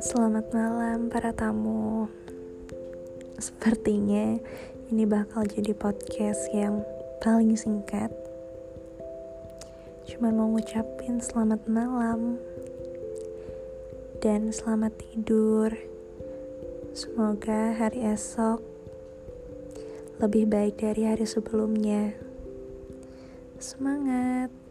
Selamat malam para tamu. Sepertinya ini bakal jadi podcast yang paling singkat. Cuman mau ngucapin selamat malam dan selamat tidur. Semoga hari esok lebih baik dari hari sebelumnya. Semangat!